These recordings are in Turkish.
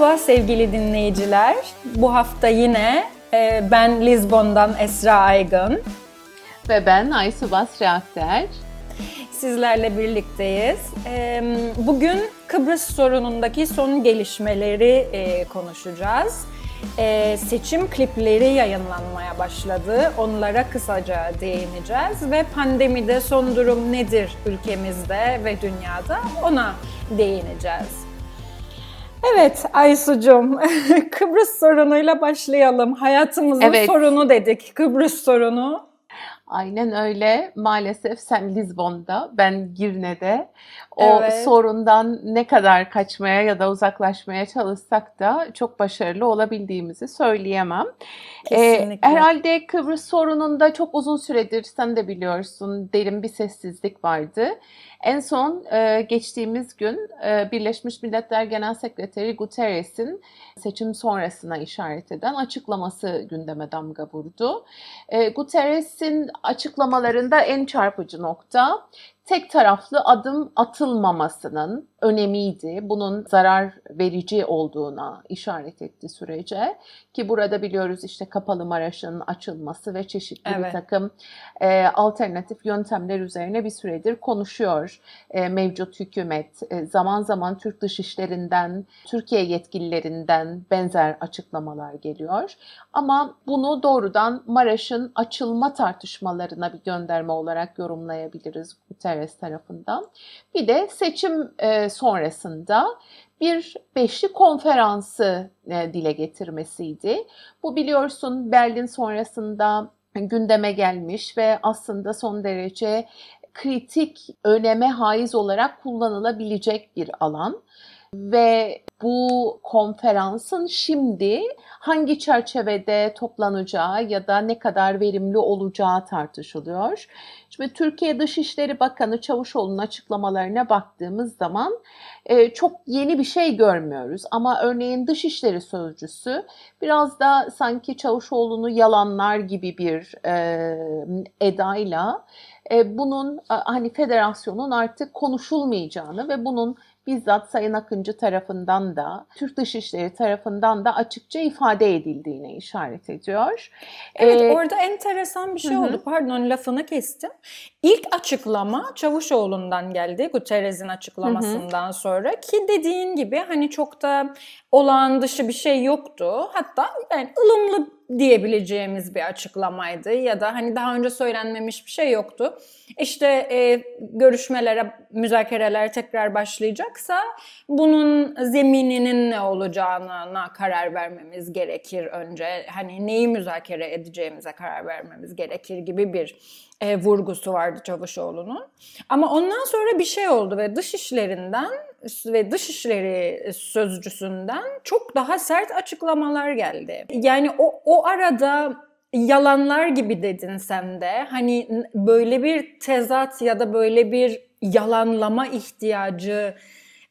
Merhaba sevgili dinleyiciler. Bu hafta yine e, ben Lizbon'dan Esra Aygın. Ve ben Aysu Basri Akter. Sizlerle birlikteyiz. E, bugün Kıbrıs sorunundaki son gelişmeleri e, konuşacağız. Seçim klipleri yayınlanmaya başladı. Onlara kısaca değineceğiz ve pandemide son durum nedir ülkemizde ve dünyada ona değineceğiz. Evet Aysu'cum, Kıbrıs sorunuyla başlayalım. Hayatımızın evet. sorunu dedik, Kıbrıs sorunu. Aynen öyle. Maalesef sen Lizbon'da, ben Girne'de. O evet. sorundan ne kadar kaçmaya ya da uzaklaşmaya çalışsak da çok başarılı olabildiğimizi söyleyemem. Ee, Kesinlikle. Ee, herhalde Kıbrıs sorununda çok uzun süredir sen de biliyorsun derin bir sessizlik vardı. En son e, geçtiğimiz gün e, Birleşmiş Milletler Genel Sekreteri Guterres'in seçim sonrasına işaret eden açıklaması gündeme damga vurdu. E, Guterres'in açıklamalarında en çarpıcı nokta tek taraflı adım atılmamasının önemiydi. Bunun zarar verici olduğuna işaret etti sürece. Ki burada biliyoruz işte Kapalı Maraş'ın açılması ve çeşitli evet. bir takım e, alternatif yöntemler üzerine bir süredir konuşuyor e, mevcut hükümet. E, zaman zaman Türk Dışişlerinden, Türkiye yetkililerinden benzer açıklamalar geliyor. Ama bunu doğrudan Maraş'ın açılma tartışmalarına bir gönderme olarak yorumlayabiliriz Guterres tarafından. Bir de seçim e, sonrasında bir beşli konferansı e, dile getirmesiydi. Bu biliyorsun Berlin sonrasında gündeme gelmiş ve aslında son derece kritik öneme haiz olarak kullanılabilecek bir alan ve bu konferansın şimdi hangi çerçevede toplanacağı ya da ne kadar verimli olacağı tartışılıyor. Şimdi Türkiye Dışişleri Bakanı Çavuşoğlu'nun açıklamalarına baktığımız zaman e, çok yeni bir şey görmüyoruz. Ama örneğin Dışişleri Sözcüsü biraz da sanki Çavuşoğlu'nu yalanlar gibi bir e, edayla e, bunun hani federasyonun artık konuşulmayacağını ve bunun bizzat Sayın Akıncı tarafından da Türk Dışişleri tarafından da açıkça ifade edildiğine işaret ediyor. Evet ee, orada enteresan bir şey hı. oldu. Pardon lafını kestim. İlk açıklama Çavuşoğlu'ndan geldi Guterres'in açıklamasından hı sonra ki dediğin gibi hani çok da olağan dışı bir şey yoktu. Hatta yani ılımlı diyebileceğimiz bir açıklamaydı ya da hani daha önce söylenmemiş bir şey yoktu. İşte e, görüşmelere, müzakereler tekrar başlayacaksa bunun zemininin ne olacağına karar vermemiz gerekir önce. Hani neyi müzakere edeceğimize karar vermemiz gerekir gibi bir e, vurgusu vardı Çavuşoğlu'nun. Ama ondan sonra bir şey oldu ve dış işlerinden ve dışişleri sözcüsünden çok daha sert açıklamalar geldi. Yani o, o arada yalanlar gibi dedin sen de. Hani böyle bir tezat ya da böyle bir yalanlama ihtiyacı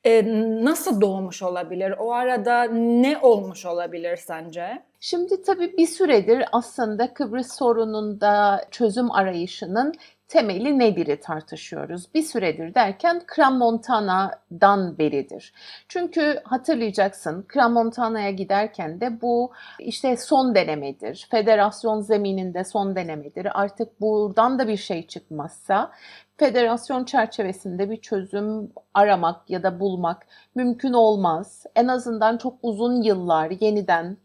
e, nasıl doğmuş olabilir? O arada ne olmuş olabilir sence? Şimdi tabii bir süredir aslında Kıbrıs sorununda çözüm arayışının temeli nedir'i tartışıyoruz. Bir süredir derken Crans-Montana'dan beridir. Çünkü hatırlayacaksın Crans-Montana'ya giderken de bu işte son denemedir. Federasyon zemininde son denemedir. Artık buradan da bir şey çıkmazsa federasyon çerçevesinde bir çözüm aramak ya da bulmak mümkün olmaz. En azından çok uzun yıllar yeniden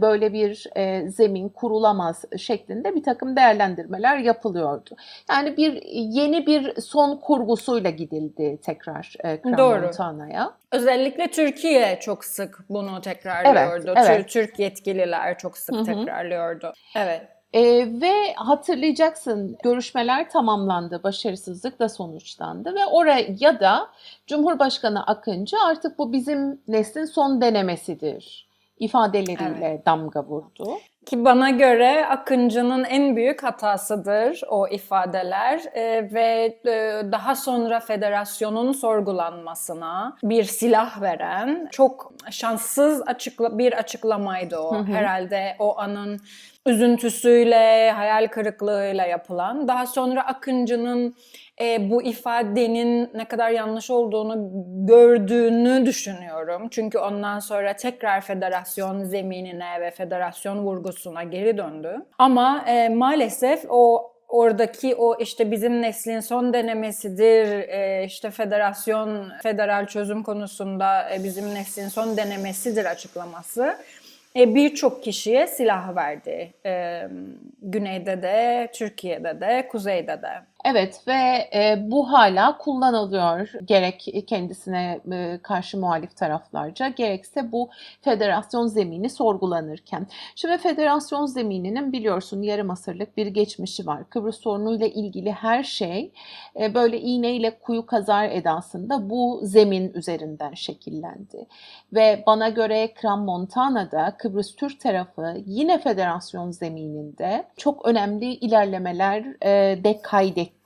böyle bir e, zemin kurulamaz şeklinde bir takım değerlendirmeler yapılıyordu. Yani bir yeni bir son kurgusuyla gidildi tekrar e, Montana'ya. Özellikle Türkiye çok sık bunu tekrarlıyordu. Evet, evet. Türk yetkililer çok sık Hı-hı. tekrarlıyordu. Evet. E, ve hatırlayacaksın görüşmeler tamamlandı, başarısızlıkla sonuçlandı ve oraya da Cumhurbaşkanı Akıncı artık bu bizim neslin son denemesidir ifadeleriyle evet. damga vurdu. Ki bana göre Akıncı'nın en büyük hatasıdır o ifadeler ee, ve e, daha sonra federasyonun sorgulanmasına bir silah veren çok şanssız açıkla bir açıklamaydı o. Hı hı. Herhalde o anın üzüntüsüyle, hayal kırıklığıyla yapılan. Daha sonra Akıncı'nın e, bu ifadenin ne kadar yanlış olduğunu gördüğünü düşünüyorum. Çünkü ondan sonra tekrar federasyon zeminine ve federasyon vurgusuna geri döndü. Ama e, maalesef o oradaki o işte bizim neslin son denemesidir, e, işte federasyon, federal çözüm konusunda e, bizim neslin son denemesidir açıklaması e, birçok kişiye silah verdi. Güneyde de, Türkiye'de de, kuzeyde de. Evet ve e, bu hala kullanılıyor gerek kendisine e, karşı muhalif taraflarca gerekse bu federasyon zemini sorgulanırken. Şimdi federasyon zemininin biliyorsun yarım asırlık bir geçmişi var. Kıbrıs sorunuyla ilgili her şey e, böyle iğneyle kuyu kazar edasında bu zemin üzerinden şekillendi. Ve bana göre Kram Montana'da Kıbrıs Türk tarafı yine federasyon zemininde çok önemli ilerlemeler e, de kaydetti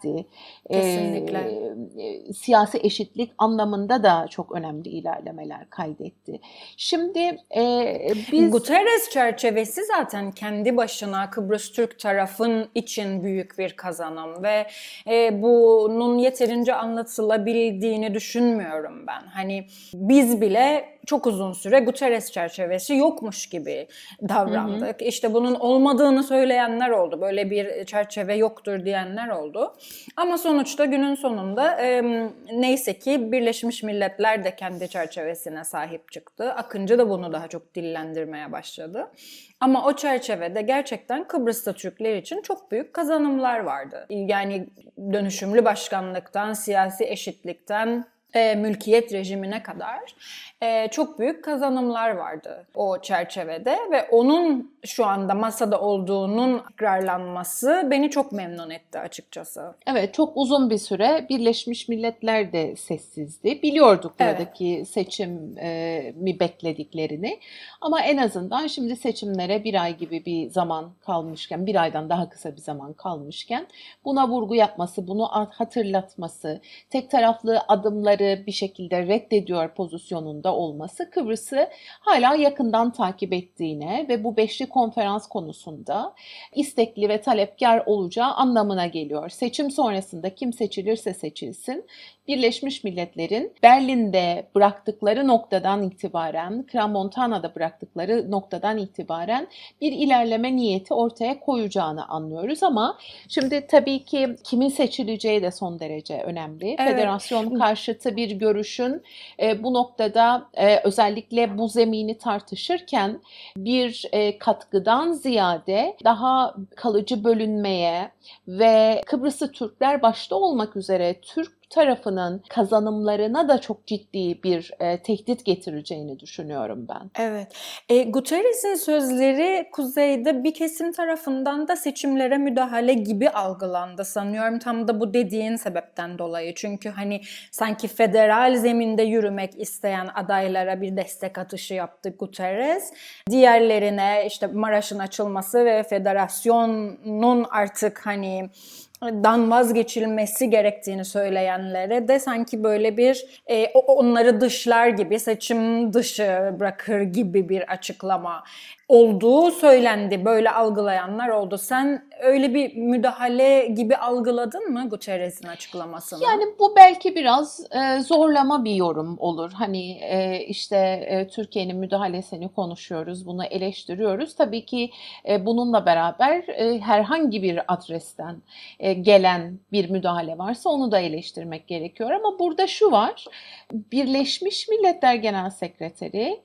etti. Kesinlikle. E, siyasi eşitlik anlamında da çok önemli ilerlemeler kaydetti. Şimdi e, biz... Guterres çerçevesi zaten kendi başına Kıbrıs Türk tarafın için büyük bir kazanım ve e, bunun yeterince anlatılabildiğini düşünmüyorum ben. Hani biz bile çok uzun süre Guterres çerçevesi yokmuş gibi davrandık. Hı hı. İşte bunun olmadığını söyleyenler oldu. Böyle bir çerçeve yoktur diyenler oldu. Ama sonuçta günün sonunda e, neyse ki Birleşmiş Milletler de kendi çerçevesine sahip çıktı. Akıncı da bunu daha çok dillendirmeye başladı. Ama o çerçevede gerçekten Kıbrıs'ta Türkler için çok büyük kazanımlar vardı. Yani dönüşümlü başkanlıktan, siyasi eşitlikten, e, mülkiyet rejimine kadar e, çok büyük kazanımlar vardı o çerçevede ve onun şu anda masada olduğunun tekrarlanması beni çok memnun etti açıkçası. Evet çok uzun bir süre Birleşmiş Milletler de sessizdi. Biliyorduk buradaki evet. seçim e, mi beklediklerini ama en azından şimdi seçimlere bir ay gibi bir zaman kalmışken bir aydan daha kısa bir zaman kalmışken buna vurgu yapması, bunu hatırlatması, tek taraflı adımları bir şekilde reddediyor pozisyonunda olması Kıbrıs'ı hala yakından takip ettiğine ve bu beşli konferans konusunda istekli ve talepkar olacağı anlamına geliyor. Seçim sonrasında kim seçilirse seçilsin Birleşmiş Milletler'in Berlin'de bıraktıkları noktadan itibaren, Crans-Montana'da bıraktıkları noktadan itibaren bir ilerleme niyeti ortaya koyacağını anlıyoruz ama şimdi tabii ki kimin seçileceği de son derece önemli. Evet. Federasyon karşıtı bir görüşün e, bu noktada e, özellikle bu zemini tartışırken bir e, katkıdan ziyade daha kalıcı bölünmeye ve Kıbrıs'ı Türkler başta olmak üzere Türk tarafının kazanımlarına da çok ciddi bir e, tehdit getireceğini düşünüyorum ben. Evet. E, Guterres'in sözleri kuzeyde bir kesim tarafından da seçimlere müdahale gibi algılandı sanıyorum. Tam da bu dediğin sebepten dolayı. Çünkü hani sanki federal zeminde yürümek isteyen adaylara bir destek atışı yaptı Guterres. Diğerlerine işte Maraş'ın açılması ve federasyonun artık hani dan vazgeçilmesi gerektiğini söyleyenlere de sanki böyle bir e, onları dışlar gibi seçim dışı bırakır gibi bir açıklama olduğu söylendi. Böyle algılayanlar oldu. Sen öyle bir müdahale gibi algıladın mı Guterres'in açıklamasını? Yani bu belki biraz e, zorlama bir yorum olur. Hani e, işte e, Türkiye'nin müdahalesini konuşuyoruz, bunu eleştiriyoruz. Tabii ki e, bununla beraber e, herhangi bir adresten e, gelen bir müdahale varsa onu da eleştirmek gerekiyor. Ama burada şu var. Birleşmiş Milletler Genel Sekreteri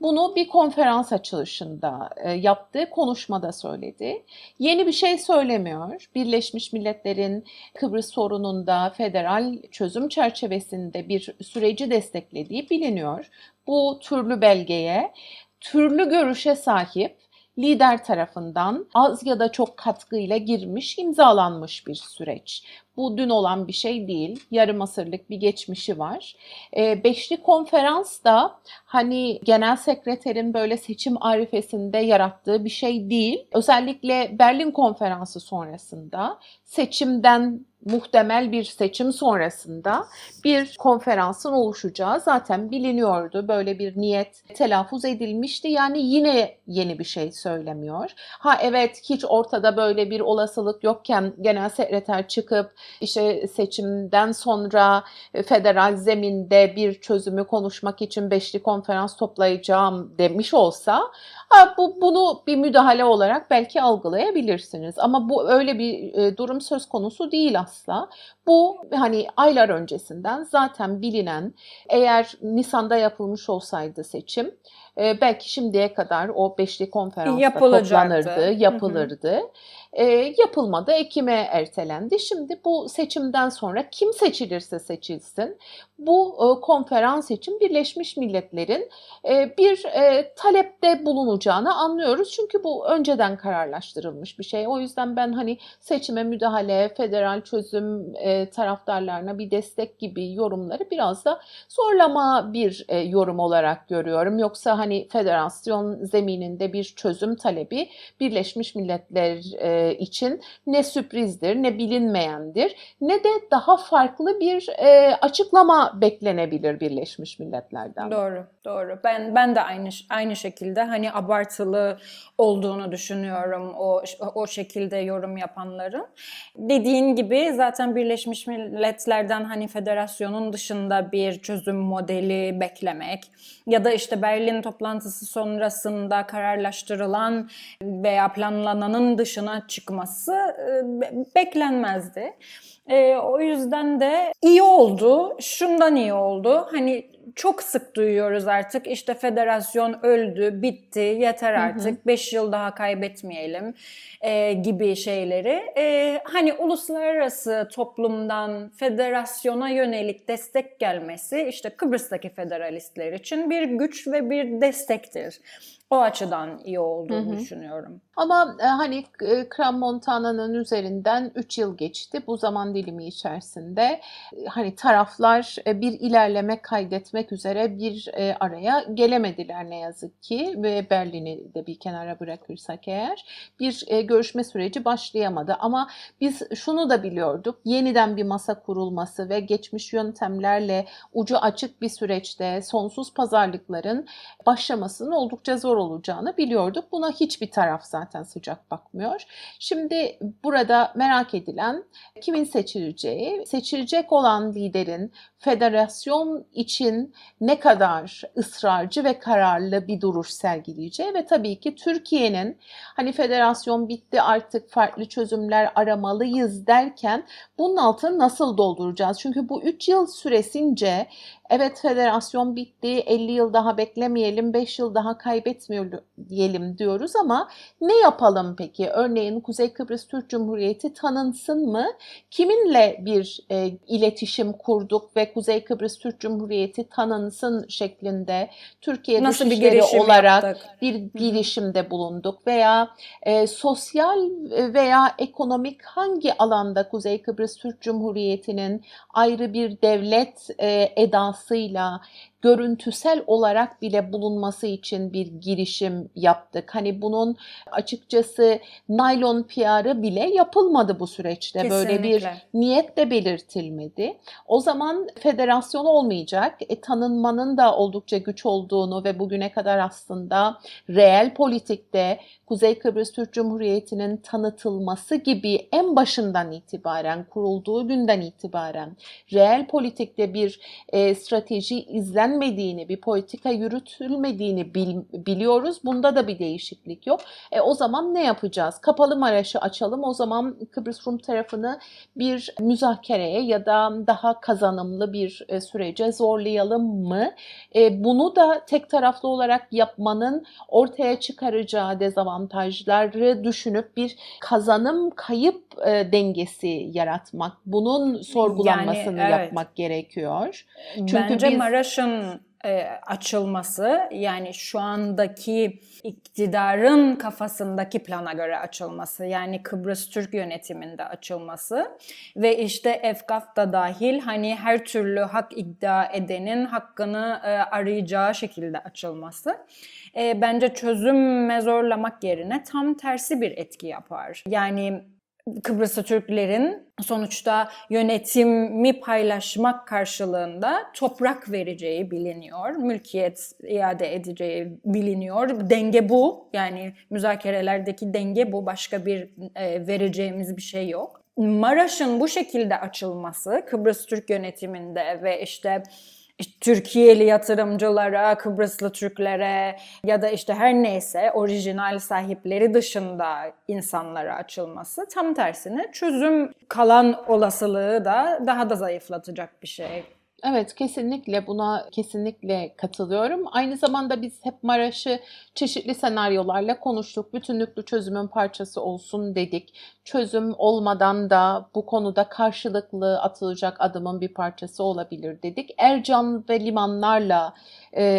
bunu bir konferans açılışında e, yaptığı konuşmada söyledi. Yeni bir şey söylemiyor. Birleşmiş Milletler'in Kıbrıs sorununda federal çözüm çerçevesinde bir süreci desteklediği biliniyor. Bu türlü belgeye, türlü görüşe sahip lider tarafından az ya da çok katkıyla girmiş, imzalanmış bir süreç. Bu dün olan bir şey değil. Yarım asırlık bir geçmişi var. E, beşli konferans da hani genel sekreterin böyle seçim arifesinde yarattığı bir şey değil. Özellikle Berlin konferansı sonrasında seçimden muhtemel bir seçim sonrasında bir konferansın oluşacağı zaten biliniyordu. Böyle bir niyet telaffuz edilmişti. Yani yine yeni bir şey söylemiyor. Ha evet hiç ortada böyle bir olasılık yokken genel sekreter çıkıp işte seçimden sonra federal zeminde bir çözümü konuşmak için beşli konferans toplayacağım demiş olsa ha, bu bunu bir müdahale olarak belki algılayabilirsiniz. Ama bu öyle bir e, durum söz konusu değil asla. Bu hani aylar öncesinden zaten bilinen eğer Nisan'da yapılmış olsaydı seçim e, belki şimdiye kadar o beşli konferansta toplanırdı, yapılırdı. Hı hı. E, yapılmadı, Ekim'e ertelendi. Şimdi bu seçimden sonra kim seçilirse seçilsin bu e, konferans için Birleşmiş Milletler'in e, bir e, talepte bulunacağını anlıyoruz. Çünkü bu önceden kararlaştırılmış bir şey. O yüzden ben hani seçime müdahale, federal çözüm e, taraftarlarına bir destek gibi yorumları biraz da zorlama bir e, yorum olarak görüyorum. Yoksa hani federasyon zemininde bir çözüm talebi Birleşmiş Milletler e, için ne sürprizdir, ne bilinmeyendir, ne de daha farklı bir e, açıklama beklenebilir Birleşmiş Milletler'den. Doğru, doğru. Ben ben de aynı aynı şekilde hani abartılı olduğunu düşünüyorum o o şekilde yorum yapanların. Dediğin gibi zaten Birleşmiş Milletler'den hani federasyonun dışında bir çözüm modeli beklemek ya da işte Berlin toplantısı sonrasında kararlaştırılan veya planlananın dışına çıkması beklenmezdi. E, o yüzden de iyi oldu. Şundan iyi oldu. Hani çok sık duyuyoruz artık işte federasyon öldü, bitti, yeter artık, 5 yıl daha kaybetmeyelim e, gibi şeyleri. E, hani uluslararası toplumdan federasyona yönelik destek gelmesi işte Kıbrıs'taki federalistler için bir güç ve bir destektir. O açıdan iyi olduğunu hı hı. düşünüyorum. Ama e, hani e, Kram Montana'nın üzerinden 3 yıl geçti. Bu zaman dilimi içerisinde e, hani taraflar e, bir ilerleme kaydetmek üzere bir e, araya gelemediler ne yazık ki ve Berlin'i de bir kenara bırakırsak eğer bir e, görüşme süreci başlayamadı. Ama biz şunu da biliyorduk. Yeniden bir masa kurulması ve geçmiş yöntemlerle ucu açık bir süreçte sonsuz pazarlıkların başlamasının oldukça zor olacağını biliyorduk. Buna hiçbir taraf zaten sıcak bakmıyor. Şimdi burada merak edilen kimin seçileceği, seçilecek olan liderin federasyon için ne kadar ısrarcı ve kararlı bir duruş sergileyeceği ve tabii ki Türkiye'nin hani federasyon bitti artık farklı çözümler aramalıyız derken bunun altını nasıl dolduracağız? Çünkü bu 3 yıl süresince evet federasyon bitti 50 yıl daha beklemeyelim 5 yıl daha kaybetmeyelim diyoruz ama ne yapalım peki? Örneğin Kuzey Kıbrıs Türk Cumhuriyeti tanınsın mı? Kiminle bir e, iletişim kurduk ve Kuzey Kıbrıs Türk Cumhuriyeti tanınsın şeklinde Türkiye Nasıl bir olarak yaptık? bir girişimde bulunduk veya e, sosyal veya ekonomik hangi alanda Kuzey Kıbrıs Türk Cumhuriyeti'nin ayrı bir devlet e, edasıyla görüntüsel olarak bile bulunması için bir girişim yaptık. Hani bunun açıkçası naylon PR'ı bile yapılmadı bu süreçte. Kesinlikle. Böyle bir niyet de belirtilmedi. O zaman federasyon olmayacak. E, tanınmanın da oldukça güç olduğunu ve bugüne kadar aslında reel politikte Kuzey Kıbrıs Türk Cumhuriyeti'nin tanıtılması gibi en başından itibaren, kurulduğu günden itibaren reel politikte bir e, strateji izlenmediğini, bir politika yürütülmediğini bil, biliyoruz. Bunda da bir değişiklik yok. E, o zaman ne yapacağız? Kapalı Maraş'ı açalım. O zaman Kıbrıs Rum tarafını bir müzakereye ya da daha kazanımlı bir e, sürece zorlayalım mı? E, bunu da tek taraflı olarak yapmanın ortaya çıkaracağı dezavantajlar avantajları düşünüp bir kazanım kayıp e, dengesi yaratmak, bunun sorgulanmasını yani, evet. yapmak gerekiyor. Çünkü Bence biz... Maraş'ın e, açılması yani şu andaki iktidarın kafasındaki plana göre açılması yani Kıbrıs Türk yönetiminde açılması ve işte EFKAF da dahil hani her türlü hak iddia edenin hakkını e, arayacağı şekilde açılması e, bence çözüm zorlamak yerine tam tersi bir etki yapar. Yani Kıbrıslı Türklerin sonuçta yönetimi paylaşmak karşılığında toprak vereceği biliniyor. Mülkiyet iade edeceği biliniyor. Denge bu. Yani müzakerelerdeki denge bu. Başka bir e, vereceğimiz bir şey yok. Maraş'ın bu şekilde açılması Kıbrıs Türk yönetiminde ve işte Türkiye'li yatırımcılara, Kıbrıslı Türklere ya da işte her neyse orijinal sahipleri dışında insanlara açılması tam tersine çözüm kalan olasılığı da daha da zayıflatacak bir şey. Evet kesinlikle buna kesinlikle katılıyorum. Aynı zamanda biz hep Maraş'ı çeşitli senaryolarla konuştuk. Bütünlüklü çözümün parçası olsun dedik. Çözüm olmadan da bu konuda karşılıklı atılacak adımın bir parçası olabilir dedik. Ercan ve limanlarla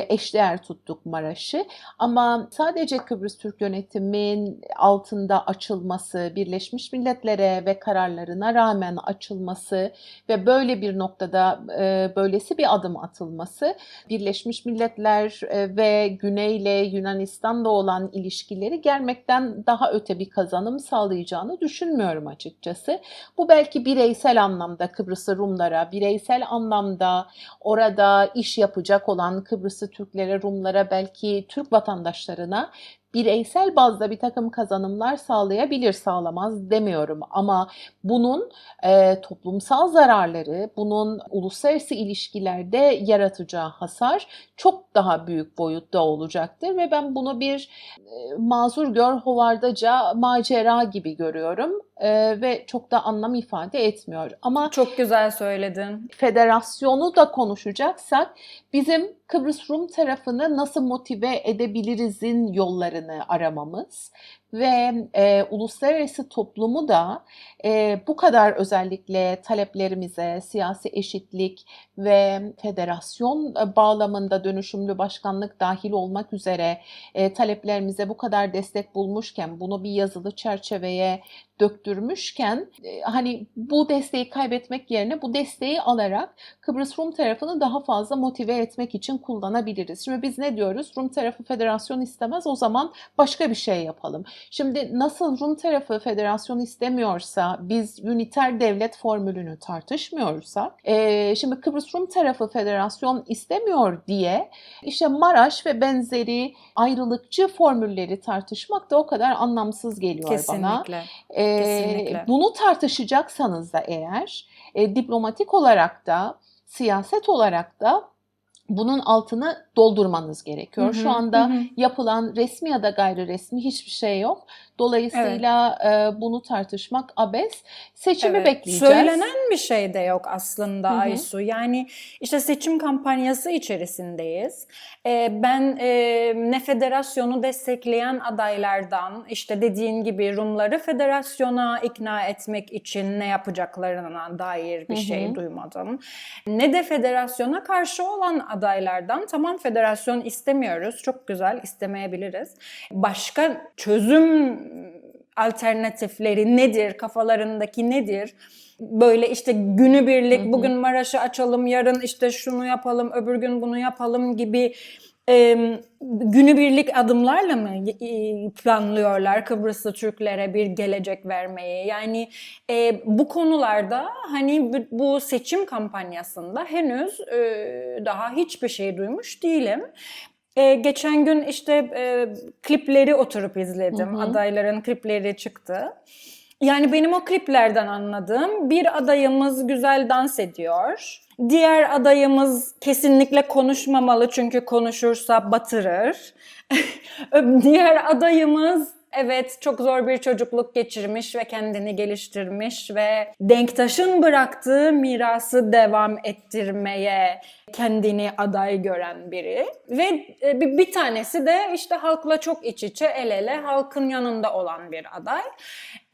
eşdeğer tuttuk Maraş'ı. Ama sadece Kıbrıs Türk yönetimin altında açılması, Birleşmiş Milletler'e ve kararlarına rağmen açılması ve böyle bir noktada e, böylesi bir adım atılması Birleşmiş Milletler e, ve Güney ile Yunanistan'da olan ilişkileri gelmekten daha öte bir kazanım sağlayacağını düşünmüyorum açıkçası. Bu belki bireysel anlamda Kıbrıslı Rumlara, bireysel anlamda orada iş yapacak olan Kıbrıslı Türklere, Rumlara, belki Türk vatandaşlarına bireysel bazda bir takım kazanımlar sağlayabilir, sağlamaz demiyorum. Ama bunun e, toplumsal zararları, bunun uluslararası ilişkilerde yaratacağı hasar çok daha büyük boyutta olacaktır ve ben bunu bir e, mazur gör hovardaca macera gibi görüyorum e, ve çok da anlam ifade etmiyor. Ama çok güzel söyledin. Federasyonu da konuşacaksak bizim Kıbrıs Rum tarafını nasıl motive edebilirizin yollarını aramamız ve e, uluslararası toplumu da e, bu kadar özellikle taleplerimize siyasi eşitlik ve federasyon e, bağlamında dönüşümlü başkanlık dahil olmak üzere e, taleplerimize bu kadar destek bulmuşken bunu bir yazılı çerçeveye döktürmüşken e, hani bu desteği kaybetmek yerine bu desteği alarak Kıbrıs Rum tarafını daha fazla motive etmek için kullanabiliriz. Şimdi biz ne diyoruz? Rum tarafı federasyon istemez o zaman başka bir şey yapalım. Şimdi nasıl Rum tarafı federasyon istemiyorsa biz üniter devlet formülünü tartışmıyorsak e, şimdi Kıbrıs Rum tarafı federasyon istemiyor diye işte Maraş ve benzeri ayrılıkçı formülleri tartışmak da o kadar anlamsız geliyor Kesinlikle. bana. E, Kesinlikle. Bunu tartışacaksanız da eğer e, diplomatik olarak da siyaset olarak da bunun altını doldurmanız gerekiyor. Hı hı, Şu anda hı. yapılan resmi ya da gayri resmi hiçbir şey yok. Dolayısıyla evet. e, bunu tartışmak abes. Seçimi evet. bekleyeceğiz. Söylenen bir şey de yok aslında hı hı. Aysu. Yani işte seçim kampanyası içerisindeyiz. E, ben e, ne federasyonu destekleyen adaylardan işte dediğin gibi Rumları federasyona ikna etmek için ne yapacaklarına dair bir hı hı. şey duymadım. Ne de federasyona karşı olan adaylardan tamam federasyon istemiyoruz. Çok güzel istemeyebiliriz. Başka çözüm alternatifleri nedir? Kafalarındaki nedir? Böyle işte günübirlik bugün Maraş'ı açalım, yarın işte şunu yapalım, öbür gün bunu yapalım gibi e, günübirlik adımlarla mı planlıyorlar Kıbrıslı Türklere bir gelecek vermeyi? Yani e, bu konularda hani bu seçim kampanyasında henüz e, daha hiçbir şey duymuş değilim. E, geçen gün işte e, klipleri oturup izledim. Hı hı. Adayların klipleri çıktı. Yani benim o kliplerden anladığım bir adayımız güzel dans ediyor. Diğer adayımız kesinlikle konuşmamalı çünkü konuşursa batırır. Diğer adayımız Evet çok zor bir çocukluk geçirmiş ve kendini geliştirmiş ve Denktaş'ın bıraktığı mirası devam ettirmeye kendini aday gören biri. Ve e, bir tanesi de işte halkla çok iç içe el ele halkın yanında olan bir aday.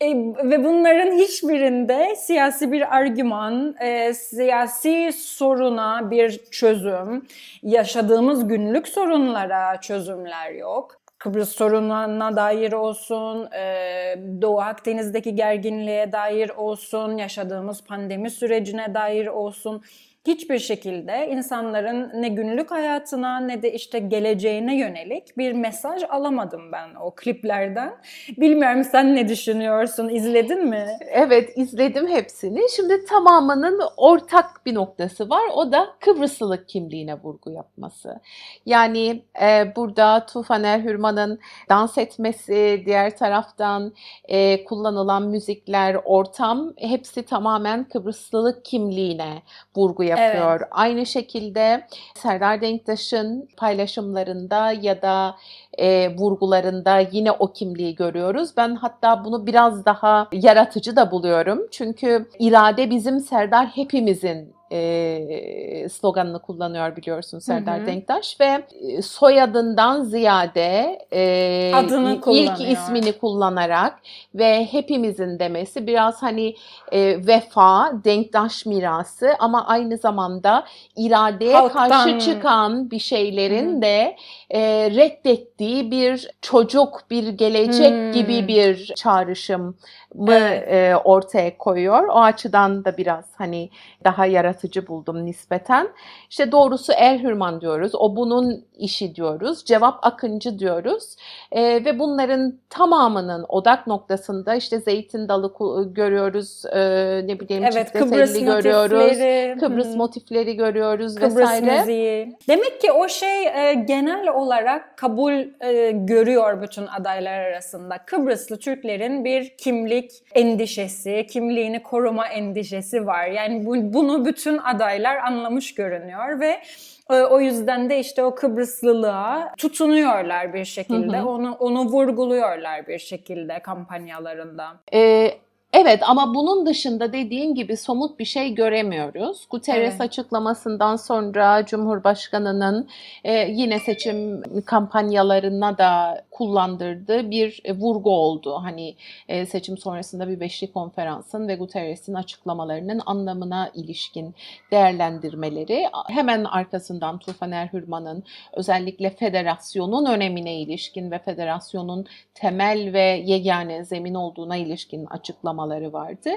E, ve bunların hiçbirinde siyasi bir argüman, e, siyasi soruna bir çözüm, yaşadığımız günlük sorunlara çözümler yok. Kıbrıs sorununa dair olsun, e, Doğu Akdeniz'deki gerginliğe dair olsun, yaşadığımız pandemi sürecine dair olsun hiçbir şekilde insanların ne günlük hayatına ne de işte geleceğine yönelik bir mesaj alamadım ben o kliplerden. Bilmiyorum sen ne düşünüyorsun? İzledin mi? Evet izledim hepsini. Şimdi tamamının ortak bir noktası var. O da Kıbrıslılık kimliğine vurgu yapması. Yani e, burada Tufan Erhürman'ın dans etmesi, diğer taraftan e, kullanılan müzikler, ortam hepsi tamamen Kıbrıslılık kimliğine vurgu yapıyor. Evet. Aynı şekilde Serdar Denktaş'ın paylaşımlarında ya da e, vurgularında yine o kimliği görüyoruz. Ben hatta bunu biraz daha yaratıcı da buluyorum. Çünkü irade bizim Serdar hepimizin e, sloganını kullanıyor biliyorsun Serdar hı hı. Denktaş ve e, soyadından ziyade e, Adını ilk ismini kullanarak ve hepimizin demesi biraz hani e, vefa, Denktaş mirası ama aynı zamanda iradeye Halktan. karşı çıkan bir şeylerin hı. de e, reddettiği bir çocuk, bir gelecek hmm. gibi bir çağrışım mı evet. e, ortaya koyuyor. O açıdan da biraz hani daha yaratıcı buldum nispeten. İşte doğrusu Erhürman diyoruz. O bunun işi diyoruz. Cevap Akıncı diyoruz. E, ve bunların tamamının odak noktasında işte zeytin dalı görüyoruz. E, ne bileyim evet, Kıbrıs görüyoruz. Kıbrıs hmm. motifleri görüyoruz Kıbrıs vesaire. müziği. Demek ki o şey e, genel olarak kabul e, görüyor bütün adaylar arasında. Kıbrıslı Türklerin bir kimlik endişesi, kimliğini koruma endişesi var. Yani bu, bunu bütün adaylar anlamış görünüyor ve e, o yüzden de işte o Kıbrıslılığa tutunuyorlar bir şekilde. Hı hı. Onu onu vurguluyorlar bir şekilde kampanyalarında. Ee, Evet ama bunun dışında dediğin gibi somut bir şey göremiyoruz. Guterres evet. açıklamasından sonra Cumhurbaşkanı'nın e, yine seçim kampanyalarına da kullandırdığı bir e, vurgu oldu. Hani e, seçim sonrasında bir beşli konferansın ve Guterres'in açıklamalarının anlamına ilişkin değerlendirmeleri. Hemen arkasından Tufan Erhürman'ın özellikle federasyonun önemine ilişkin ve federasyonun temel ve yegane zemin olduğuna ilişkin açıklamaları vardı.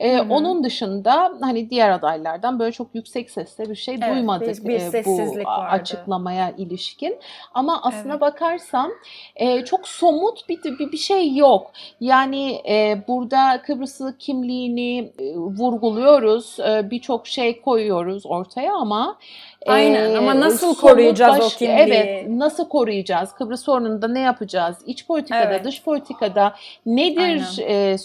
Ee, onun dışında hani diğer adaylardan böyle çok yüksek sesle bir şey evet, duymadık bir, bir bu vardı. açıklamaya ilişkin. Ama aslına evet. bakarsam e, çok somut bir, bir bir şey yok. Yani e, burada Kıbrıslı kimliğini e, vurguluyoruz, e, birçok şey koyuyoruz ortaya ama Aynen ama nasıl koruyacağız baş, o kimliği? Evet nasıl koruyacağız? Kıbrıs sorununda ne yapacağız? İç politikada, evet. dış politikada nedir e,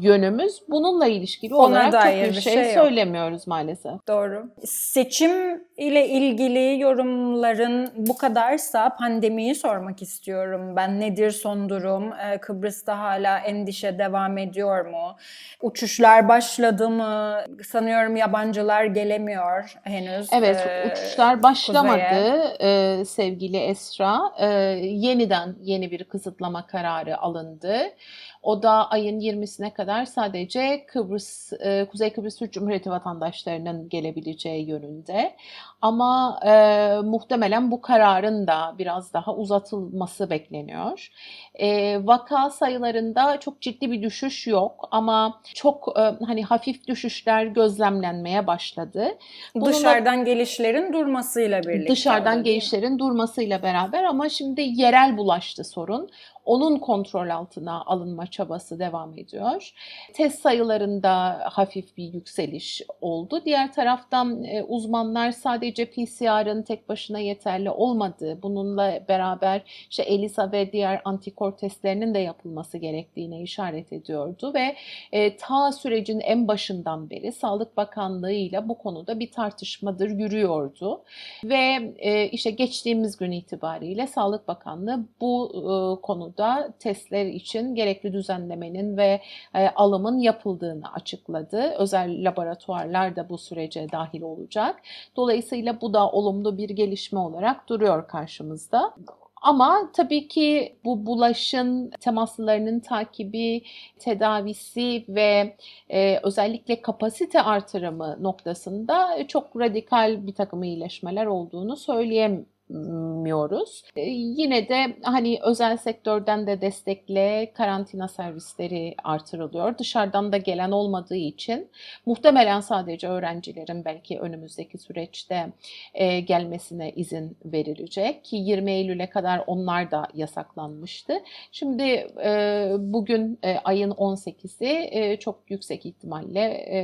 yönümüz? Bununla ilişkili Ona olarak çok bir şey, şey söylemiyoruz maalesef. Doğru. Seçim ile ilgili yorumların bu kadarsa pandemiyi sormak istiyorum. Ben nedir son durum? Ee, Kıbrıs'ta hala endişe devam ediyor mu? Uçuşlar başladı mı? Sanıyorum yabancılar gelemiyor henüz. Evet, ee, uçuşlar başlamadı e, sevgili Esra. E, yeniden yeni bir kısıtlama kararı alındı. O da ayın 20'sine kadar sadece Kıbrıs, e, Kuzey Kıbrıs Türk Cumhuriyeti vatandaşlarının gelebileceği yönünde. Ama e, muhtemelen bu kararın da biraz daha uzatılması bekleniyor. E, vaka sayılarında çok ciddi bir düşüş yok ama çok e, hani hafif düşüşler gözlemlenmeye başladı. Bununla, dışarıdan gelişlerin durmasıyla birlikte. Dışarıdan gelişlerin durmasıyla beraber ama şimdi yerel bulaştı sorun onun kontrol altına alınma çabası devam ediyor. Test sayılarında hafif bir yükseliş oldu. Diğer taraftan e, uzmanlar sadece PCR'ın tek başına yeterli olmadığı, bununla beraber işte ELISA ve diğer antikor testlerinin de yapılması gerektiğine işaret ediyordu ve e, ta sürecin en başından beri Sağlık Bakanlığı ile bu konuda bir tartışmadır yürüyordu ve e, işte geçtiğimiz gün itibariyle Sağlık Bakanlığı bu e, konuda konuda testler için gerekli düzenlemenin ve e, alımın yapıldığını açıkladı. Özel laboratuvarlar da bu sürece dahil olacak. Dolayısıyla bu da olumlu bir gelişme olarak duruyor karşımızda. Ama tabii ki bu bulaşın temaslarının takibi, tedavisi ve e, özellikle kapasite artırımı noktasında çok radikal bir takım iyileşmeler olduğunu söyleyemiyorum miyoruz. E, yine de hani özel sektörden de destekle karantina servisleri artırılıyor. Dışarıdan da gelen olmadığı için muhtemelen sadece öğrencilerin belki önümüzdeki süreçte e, gelmesine izin verilecek ki 20 Eylül'e kadar onlar da yasaklanmıştı. Şimdi e, bugün e, ayın 18'i e, çok yüksek ihtimalle e,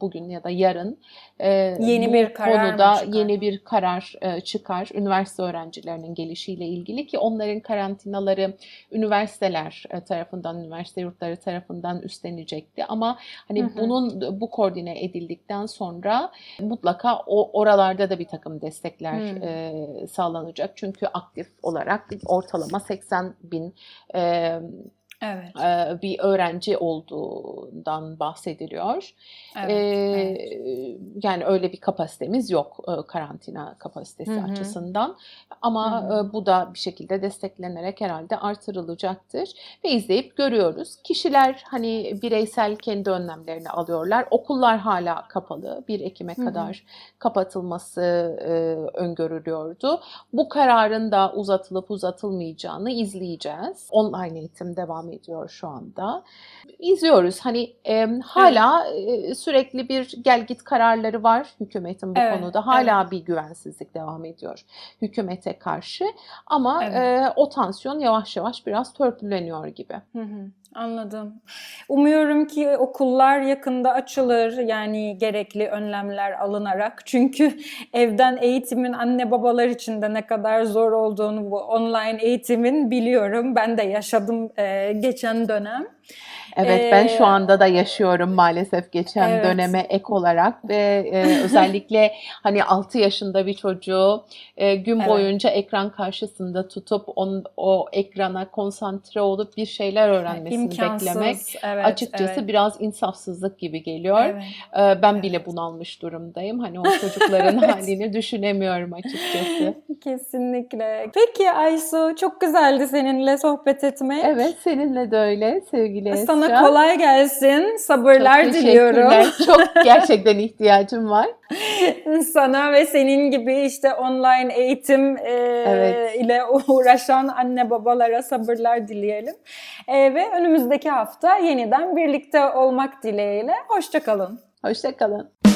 bugün ya da yarın e, yeni bir karar konuda yeni bir karar e, çıkar üniversite öğrencilerinin gelişiyle ilgili ki onların karantinaları üniversiteler e, tarafından, üniversite yurtları tarafından üstlenecekti. Ama hani hı hı. bunun bu koordine edildikten sonra mutlaka o oralarda da bir takım destekler hı. e, sağlanacak. Çünkü aktif olarak ortalama 80 bin e, Evet. bir öğrenci olduğundan bahsediliyor. Evet, ee, evet. Yani öyle bir kapasitemiz yok karantina kapasitesi hı hı. açısından. Ama hı hı. bu da bir şekilde desteklenerek herhalde artırılacaktır. Ve izleyip görüyoruz. Kişiler hani bireysel kendi önlemlerini alıyorlar. Okullar hala kapalı. 1 Ekim'e hı hı. kadar kapatılması öngörülüyordu. Bu kararın da uzatılıp uzatılmayacağını izleyeceğiz. Online eğitim devam ediyor şu anda. İzliyoruz. Hani e, hala evet. e, sürekli bir gel git kararları var hükümetin bu evet, konuda. Hala evet. bir güvensizlik devam ediyor hükümete karşı. Ama evet. e, o tansiyon yavaş yavaş biraz törpüleniyor gibi. Hı hı. Anladım. Umuyorum ki okullar yakında açılır yani gerekli önlemler alınarak. Çünkü evden eğitimin anne babalar için de ne kadar zor olduğunu bu online eğitimin biliyorum. Ben de yaşadım e, geçen dönem. Evet ee, ben şu anda da yaşıyorum maalesef geçen evet. döneme ek olarak ve e, özellikle hani 6 yaşında bir çocuğu e, gün evet. boyunca ekran karşısında tutup on, o ekrana konsantre olup bir şeyler öğrenmesini İmkansız. beklemek evet, açıkçası evet. biraz insafsızlık gibi geliyor. Evet. E, ben evet. bile bunalmış durumdayım. Hani o çocukların evet. halini düşünemiyorum açıkçası. Kesinlikle. Peki Aysu çok güzeldi seninle sohbet etmek. Evet seninle de öyle sevgili Sana sana kolay gelsin. Sabırlar Çok diliyorum. Çok gerçekten ihtiyacım var. sana ve senin gibi işte online eğitim e, evet. ile uğraşan anne babalara sabırlar dileyelim. E, ve önümüzdeki hafta yeniden birlikte olmak dileğiyle. Hoşçakalın. Hoşçakalın.